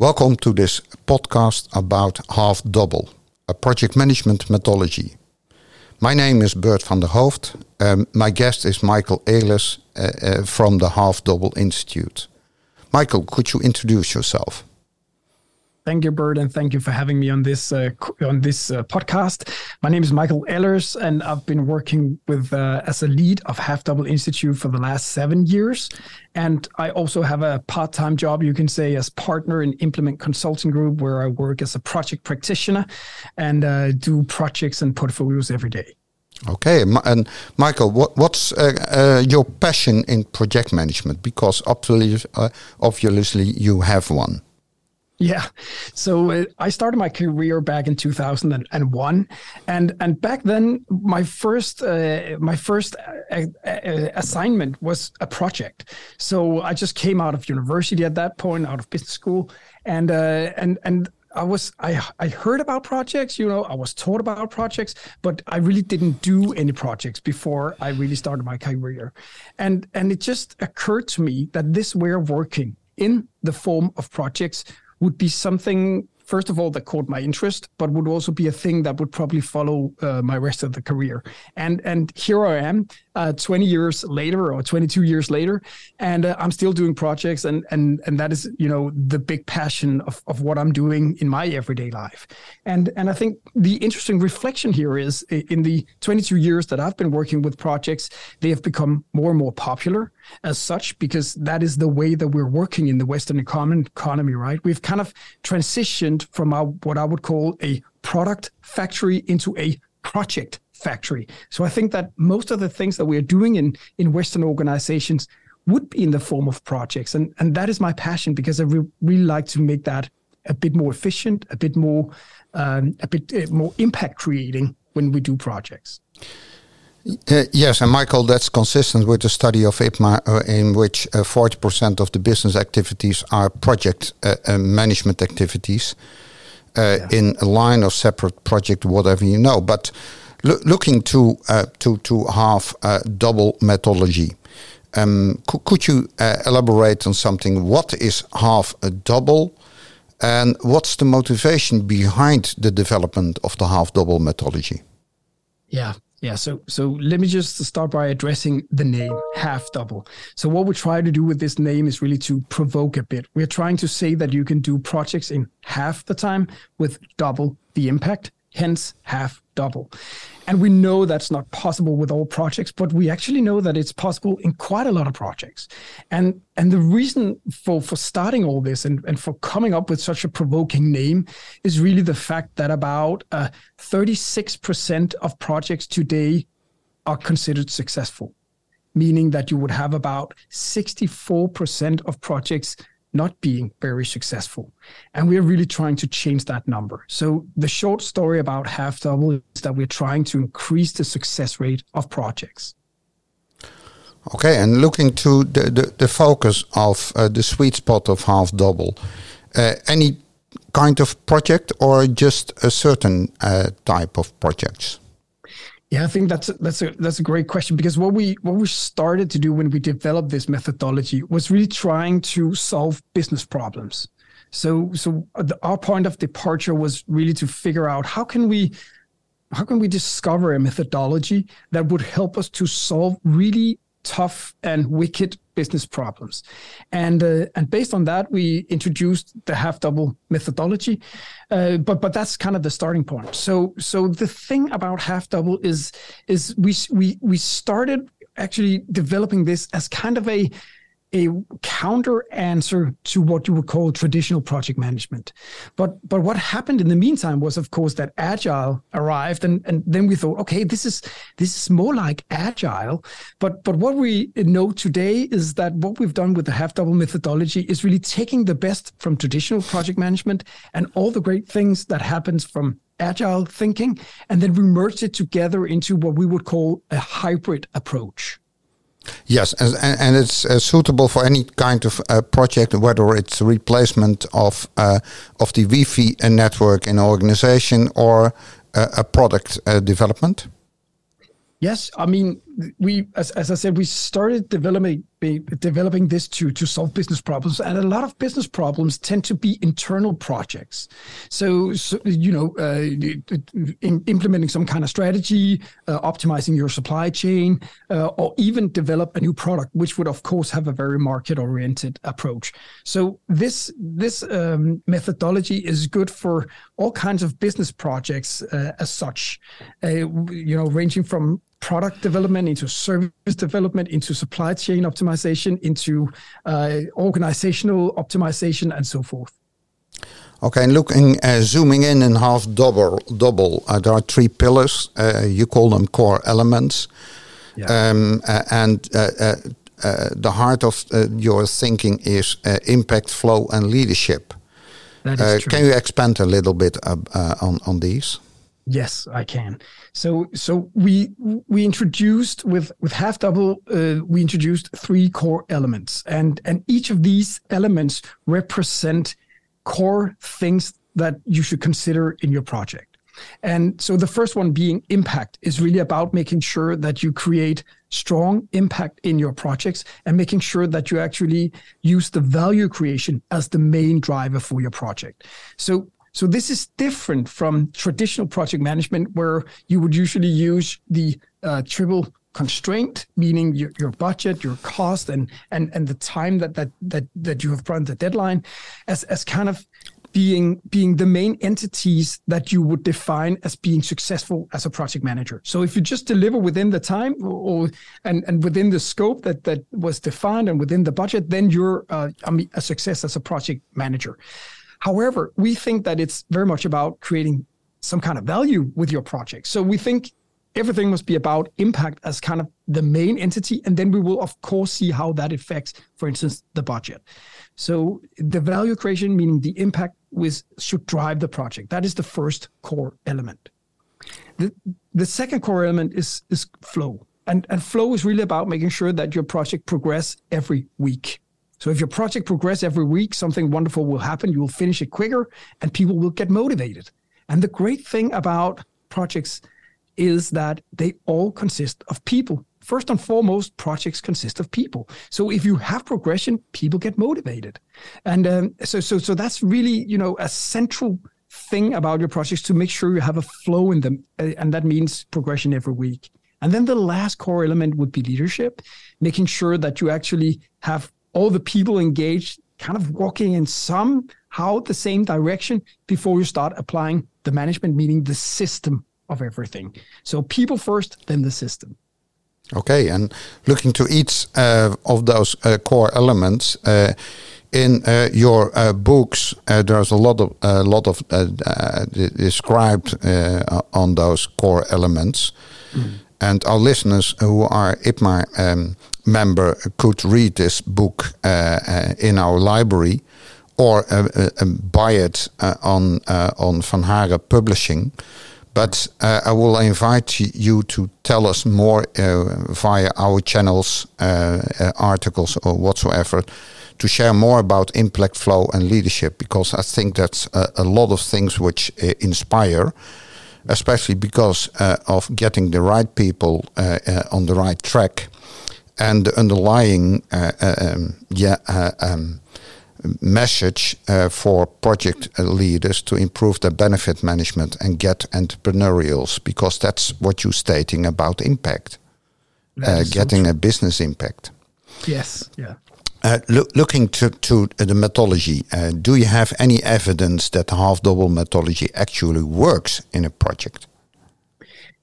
Welcome to this podcast about Half Double, a project management methodology. My name is Bert van der Hoofd. Um, my guest is Michael Ehlers uh, uh, from the Half Double Institute. Michael, could you introduce yourself? Thank you, Bert, and thank you for having me on this uh, on this uh, podcast. My name is Michael Ehlers, and I've been working with uh, as a lead of Half Double Institute for the last seven years. And I also have a part-time job, you can say, as partner in Implement Consulting Group, where I work as a project practitioner and uh, do projects and portfolios every day. Okay, and Michael, what, what's uh, uh, your passion in project management? Because obviously, uh, obviously you have one. Yeah. So uh, I started my career back in 2001 and and back then my first uh, my first uh, uh, assignment was a project. So I just came out of university at that point out of business school and uh, and and I was I I heard about projects, you know, I was taught about projects, but I really didn't do any projects before I really started my career. And and it just occurred to me that this way of working in the form of projects would be something first of all that caught my interest but would also be a thing that would probably follow uh, my rest of the career. And and here i am uh, 20 years later or 22 years later and uh, i'm still doing projects and and and that is you know the big passion of, of what i'm doing in my everyday life. And and i think the interesting reflection here is in the 22 years that i've been working with projects they have become more and more popular as such because that is the way that we're working in the western economy right we've kind of transitioned from our, what i would call a product factory into a project factory. So I think that most of the things that we're doing in in Western organizations would be in the form of projects, and and that is my passion because I re- really like to make that a bit more efficient, a bit more um, a bit uh, more impact creating when we do projects. Uh, yes, and Michael, that's consistent with the study of IPMA, uh, in which uh, 40% of the business activities are project uh, uh, management activities yeah. in a line or separate project, whatever you know. But looking to uh, to to half uh, double methodology. Um, could you uh, elaborate on something? What is half a double, and what's the motivation behind the development of the half double methodology? Yeah, yeah, so so let me just start by addressing the name half double. So what we try to do with this name is really to provoke a bit. We're trying to say that you can do projects in half the time with double the impact hence half double. And we know that's not possible with all projects, but we actually know that it's possible in quite a lot of projects. And and the reason for for starting all this and, and for coming up with such a provoking name is really the fact that about uh, 36% of projects today are considered successful, meaning that you would have about 64% of projects not being very successful. And we're really trying to change that number. So the short story about half double is that we're trying to increase the success rate of projects. Okay, and looking to the, the, the focus of uh, the sweet spot of half double, uh, any kind of project or just a certain uh, type of projects? Yeah, I think that's that's a that's a great question because what we what we started to do when we developed this methodology was really trying to solve business problems. So so the, our point of departure was really to figure out how can we how can we discover a methodology that would help us to solve really tough and wicked business problems. And uh, and based on that, we introduced the half double methodology. Uh, but but that's kind of the starting point. So so the thing about half double is is we we we started actually developing this as kind of a a counter answer to what you would call traditional project management. But but what happened in the meantime was of course that agile arrived and, and then we thought, okay, this is this is more like agile. But but what we know today is that what we've done with the half double methodology is really taking the best from traditional project management and all the great things that happens from agile thinking and then we merged it together into what we would call a hybrid approach. Yes, and, and it's uh, suitable for any kind of uh, project, whether it's replacement of uh, of the Wi-Fi network in an organization or uh, a product uh, development. Yes, I mean we, as, as I said, we started developing developing this to to solve business problems, and a lot of business problems tend to be internal projects. So, so you know, uh, in, implementing some kind of strategy, uh, optimizing your supply chain, uh, or even develop a new product, which would of course have a very market oriented approach. So this this um, methodology is good for all kinds of business projects uh, as such. Uh, you know, ranging from product development, into service development, into supply chain optimization, into uh, organizational optimization, and so forth. Okay, and looking, uh, zooming in in half double, double. Uh, there are three pillars. Uh, you call them core elements, yeah. um, uh, and uh, the heart of your thinking is impact, flow, and leadership. That is true. Can you expand a little bit on on these? Yes, I can. So, so we we introduced with with half double. Uh, we introduced three core elements, and and each of these elements represent core things that you should consider in your project. And so the first one being impact is really about making sure that you create strong impact in your projects and making sure that you actually use the value creation as the main driver for your project. So so this is different from traditional project management, where you would usually use the uh, triple constraint, meaning your, your budget, your cost, and and and the time that that that that you have on the deadline, as as kind of being being the main entities that you would define as being successful as a project manager. So if you just deliver within the time or and and within the scope that that was defined and within the budget, then you're uh, a success as a project manager. However, we think that it's very much about creating some kind of value with your project. So we think everything must be about impact as kind of the main entity. And then we will, of course, see how that affects, for instance, the budget. So the value creation, meaning the impact, was, should drive the project. That is the first core element. The, the second core element is, is flow. And, and flow is really about making sure that your project progress every week. So if your project progresses every week, something wonderful will happen. You will finish it quicker and people will get motivated. And the great thing about projects is that they all consist of people. First and foremost, projects consist of people. So if you have progression, people get motivated. And um, so, so, so that's really, you know, a central thing about your projects to make sure you have a flow in them. Uh, and that means progression every week. And then the last core element would be leadership, making sure that you actually have all the people engaged kind of walking in somehow the same direction before you start applying the management, meaning the system of everything. So people first, then the system. Okay, and looking to each uh, of those uh, core elements uh, in uh, your uh, books, uh, there's a lot of a lot of described on those core elements, mm. and our listeners who are IPMA um, member could read this book uh, uh, in our library or uh, buy it on on Van Haren Publishing. But I will invite you to tell us more via our channels, articles, or whatsoever to share more about impact flow and leadership because I think that's a, a lot of things which uh, inspire, especially because uh, of getting the right people uh, on the right track and the underlying uh, uh, um, yeah, uh, um, message uh, for project leaders to improve their benefit management and get entrepreneurials because that's what you're stating about impact, uh, getting so a business impact. Yes, yeah. Uh, lo looking to, to the methodology, do you have any evidence that half double methodology actually works in a project?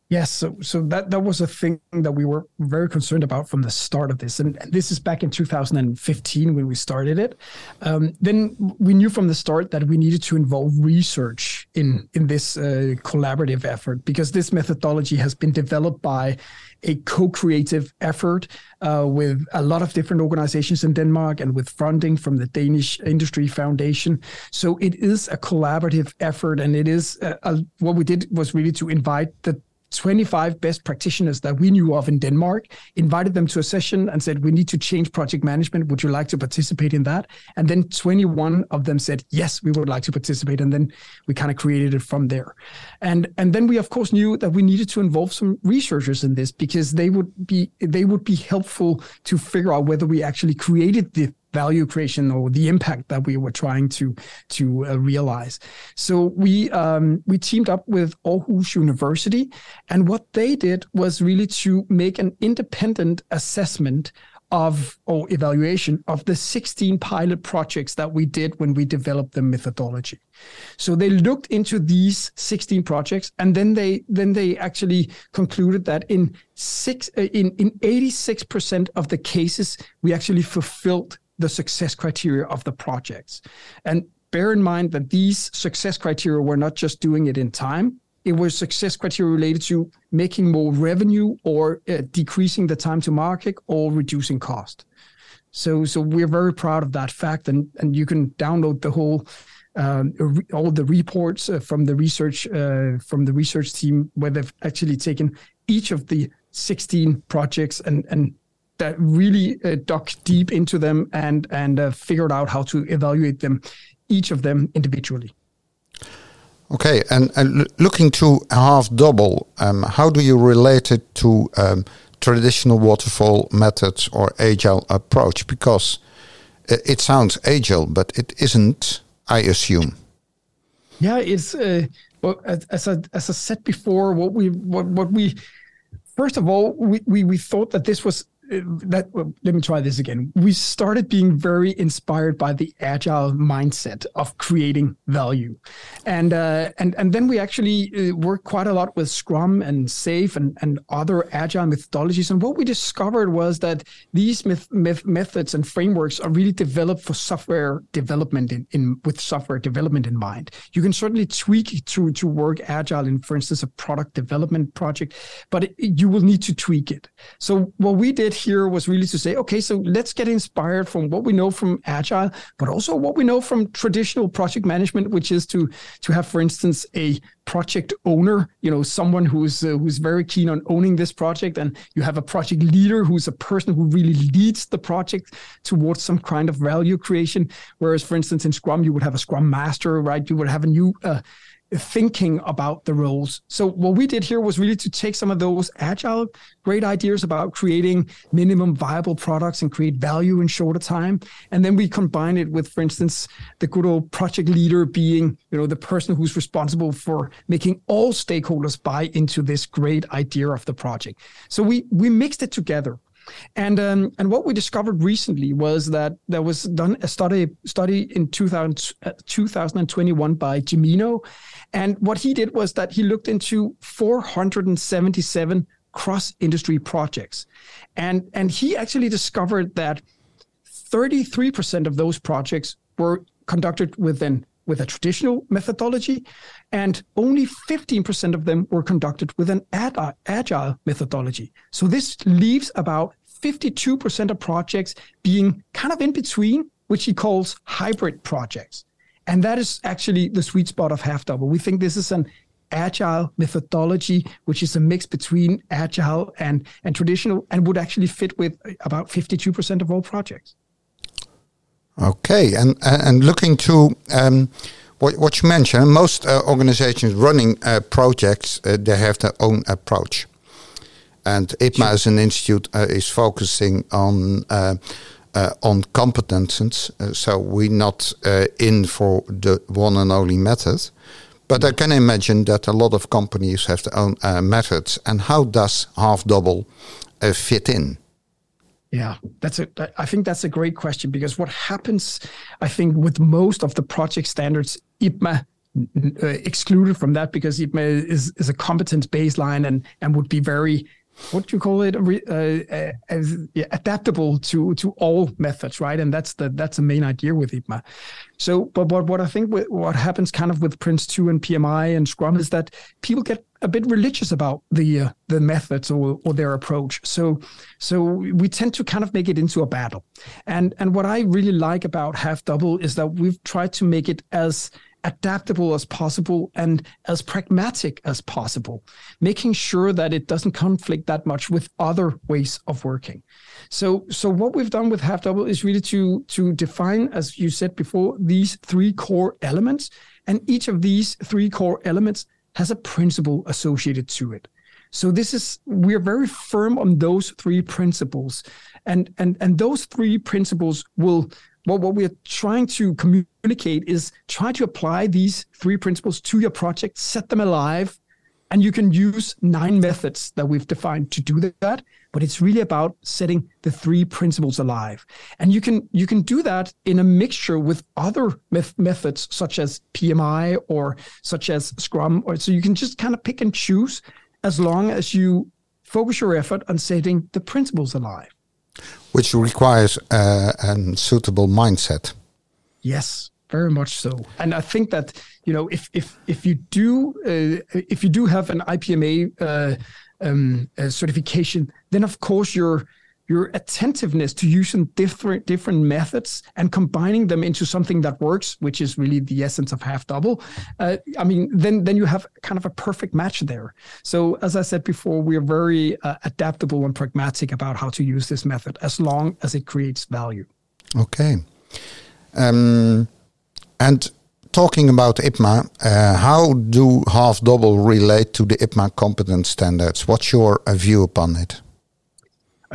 Yes, so so that that was a thing that we were very concerned about from the start of this, and, and this is back in 2015 when we started it. Um, then we knew from the start that we needed to involve research in in this uh, collaborative effort because this methodology has been developed by a co-creative effort uh, with a lot of different organizations in Denmark and with funding from the Danish Industry Foundation. So it is a collaborative effort, and it is uh, a, what we did was really to invite the 25 best practitioners that we knew of in Denmark, invited them to a session and said, We need to change project management. Would you like to participate in that? And then 21 of them said, Yes, we would like to participate. And then we kind of created it from there. And and then we of course knew that we needed to involve some researchers in this because they would be they would be helpful to figure out whether we actually created the value creation or the impact that we were trying to to uh, realize. So we um, we teamed up with Aarhus University, and what they did was really to make an independent assessment of or evaluation of the 16 pilot projects that we did when we developed the methodology. So they looked into these 16 projects and then they then they actually concluded that in six uh, in in 86% of the cases we actually fulfilled the success criteria of the projects. And bear in mind that these success criteria were not just doing it in time, it was success criteria related to making more revenue or uh, decreasing the time to market or reducing cost. So, so we're very proud of that fact, and and you can download the whole um, all the reports uh, from the research uh, from the research team where they've actually taken each of the 16 projects and and that really uh, dug deep into them and and uh, figured out how to evaluate them, each of them individually. Okay, and, and looking to half double, um, how do you relate it to um, traditional waterfall methods or agile approach? Because it, it, sounds agile, but it isn't, I assume. Yeah, it's uh, well, as, as, I, as I said before, what we what what we first of all we, we, we thought that this was that let me try this again. We started being very inspired by the agile mindset of creating value. And uh, and and then we actually uh, worked quite a lot with scrum and safe and and other agile methodologies. And what we discovered was that these myth, myth, methods and frameworks are really developed for software development in, in with software development in mind. You can certainly tweak it to to work agile in for instance a product development project but it, you will need to tweak it. So what we did here was really to say, okay, so let's get inspired from what we know from Agile, but also what we know from traditional project management, which is to to have, for instance, a project owner, you know, someone who's uh, who's very keen on owning this project, and you have a project leader who's a person who really leads the project towards some kind of value creation. Whereas, for instance, in Scrum, you would have a Scrum master, right? You would have a new uh, thinking about the roles. So what we did here was really to take some of those agile great ideas about creating minimum viable products and create value in shorter time and then we combine it with for instance the good old project leader being you know the person who's responsible for making all stakeholders buy into this great idea of the project. So we we mixed it together and um, and what we discovered recently was that there was done a study study in 2000, uh, 2021 by Gemino, and what he did was that he looked into 477 cross industry projects, and and he actually discovered that 33% of those projects were conducted within with a traditional methodology, and only 15% of them were conducted with an agile methodology. So this leaves about 52% of projects being kind of in between, which he calls hybrid projects. And that is actually the sweet spot of half double. We think this is an agile methodology, which is a mix between agile and, and traditional, and would actually fit with about 52% of all projects. Okay, and and looking to um, what what you mentioned, most uh, organizations running uh, projects uh, they have their own approach, and IPMA sure. as an institute uh, is focusing on. Uh, uh, on competences, so we're not in for the one and only method, but I can imagine that a lot of companies have their own methods. And how does half double fit in? Yeah, that's a. I think that's a great question because what happens, I think, with most of the project standards, IPMA uh, excluded from that because IPMA is is a competence baseline and and would be very what do you call it? Uh, uh, as yeah, adaptable to to all methods right? And that's the that's the main idea with IPMA so but what what I think what happens kind of with Prince2 and PMI and Scrum is that people get a bit religious about the uh, the methods or, or their approach. So so we tend to kind of make it into a battle. And and what I really like about half double is that we've tried to make it as adaptable as possible and as pragmatic as possible, making sure that it doesn't conflict that much with other ways of working. So, so what we've done with Half Double is really to to define, as you said before, these three core elements, and each of these three core elements has a principle associated to it. So this is we're very firm on those three principles, and and and those three principles will well, what we're trying to communicate is try to apply these three principles to your project, set them alive, and you can use nine methods that we've defined to do that. But it's really about setting the three principles alive, and you can you can do that in a mixture with other methods such as PMI or such as Scrum, or so you can just kind of pick and choose as long as you focus your effort on setting the principles alive which requires uh, a suitable mindset. Yes, very much so. And I think that you know if if if you do uh, if you do have an IPMA uh, um, uh, certification, then of course you're your attentiveness to using different different methods and combining them into something that works, which is really the essence of half double. Uh, I mean, then then you have kind of a perfect match there. So as I said before, we are very uh, adaptable and pragmatic about how to use this method as long as it creates value. Okay, um, and talking about IPMA, uh, how do half double relate to the IPMA competence standards? What's your uh, view upon it?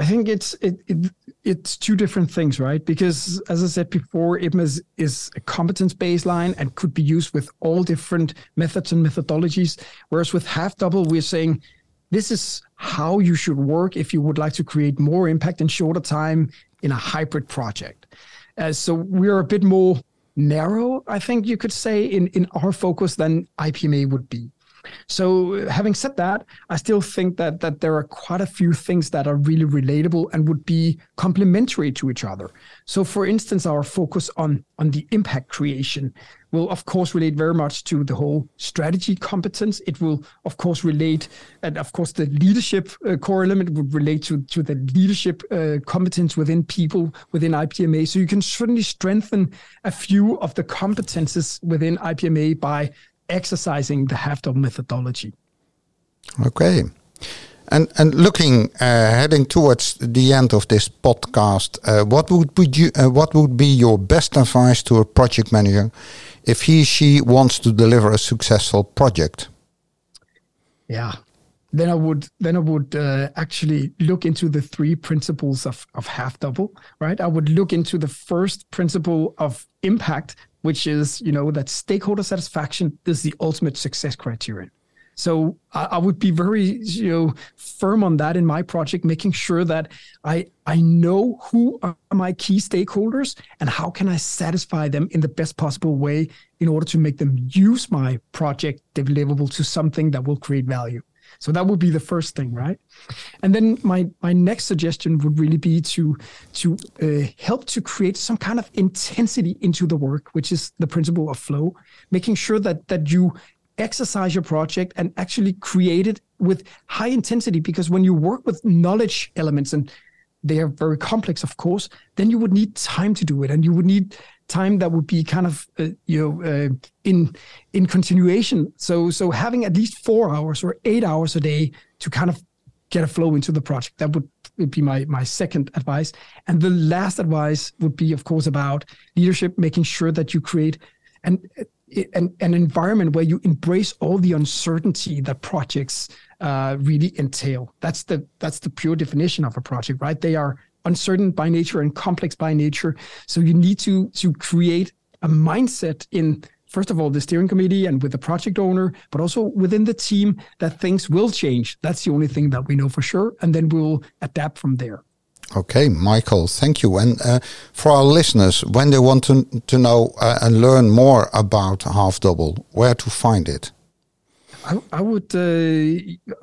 I think it's it, it, it's two different things, right? Because as I said before, IPMA is, is a competence baseline and could be used with all different methods and methodologies. Whereas with half double, we're saying this is how you should work if you would like to create more impact in shorter time in a hybrid project. Uh, so we're a bit more narrow, I think you could say, in, in our focus than IPMA would be. So, having said that, I still think that that there are quite a few things that are really relatable and would be complementary to each other. So, for instance, our focus on on the impact creation will of course relate very much to the whole strategy competence. It will of course relate, and of course the leadership uh, core element would relate to to the leadership uh, competence within people within IPMA. So you can certainly strengthen a few of the competences within IPMA by exercising the half-double methodology. Okay. And and looking uh, heading towards the end of this podcast, uh, what would be you, uh, what would be your best advice to a project manager if he she wants to deliver a successful project? Yeah, then I would then I would uh, actually look into the three principles of of half double. Right, I would look into the first principle of impact, which is you know that stakeholder satisfaction is the ultimate success criterion. So I, I, would be very you know firm on that in my project, making sure that I I know who are my key stakeholders and how can I satisfy them in the best possible way in order to make them use my project deliverable to something that will create value. So that would be the first thing, right? And then my my next suggestion would really be to to uh, help to create some kind of intensity into the work, which is the principle of flow, making sure that that you exercise your project and actually create it with high intensity because when you work with knowledge elements and they are very complex of course then you would need time to do it and you would need time that would be kind of uh, you know uh, in in continuation so so having at least 4 hours or 8 hours a day to kind of get a flow into the project that would, be my my second advice and the last advice would be of course about leadership making sure that you create and an, an environment where you embrace all the uncertainty that projects uh, really entail. That's the that's the pure definition of a project, right? They are uncertain by nature and complex by nature. So you need to to create a mindset in first of all the steering committee and with the project owner, but also within the team that things will change. That's the only thing that we know for sure, and then we'll adapt from there. Okay, Michael, thank you. And uh, for our listeners, when they want to, to know uh, and learn more about Half Double, where to find it? I, I would. Uh,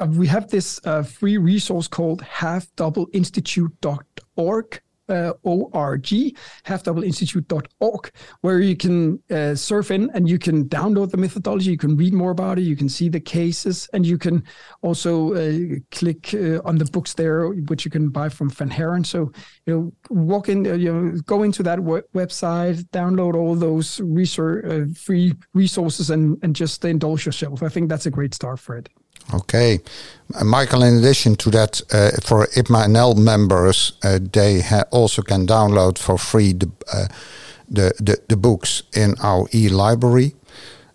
we have this uh, free resource called halfdoubleinstitute.org, uh, O-R-G, halfdoubleinstitute.org, where you can uh, surf in and you can download the methodology, you can read more about it, you can see the cases, and you can also uh, click uh, on the books there, which you can buy from Van Haren. So, you know, walk in, uh, you know, go into that website, download all those research, uh, free resources, and, and just indulge yourself. I think that's a great start for it. Okay. Uh, Michael, in addition to that, uh, for IPMA NL members, uh, they also can download for free the, uh, the, the, the, books in our e-library.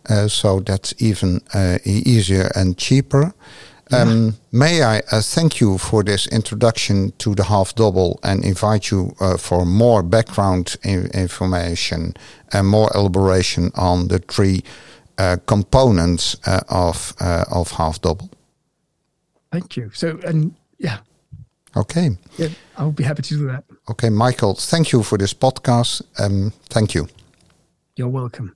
Uh, so that's even uh, easier and cheaper. Um, yeah. May I thank you for this introduction to the half double and invite you for more background information and more elaboration on the three uh, components uh, of uh, of half double. Thank you. So and yeah. Okay. Yeah, I'll be happy to do that. Okay, Michael. Thank you for this podcast. Um, thank you. You're welcome.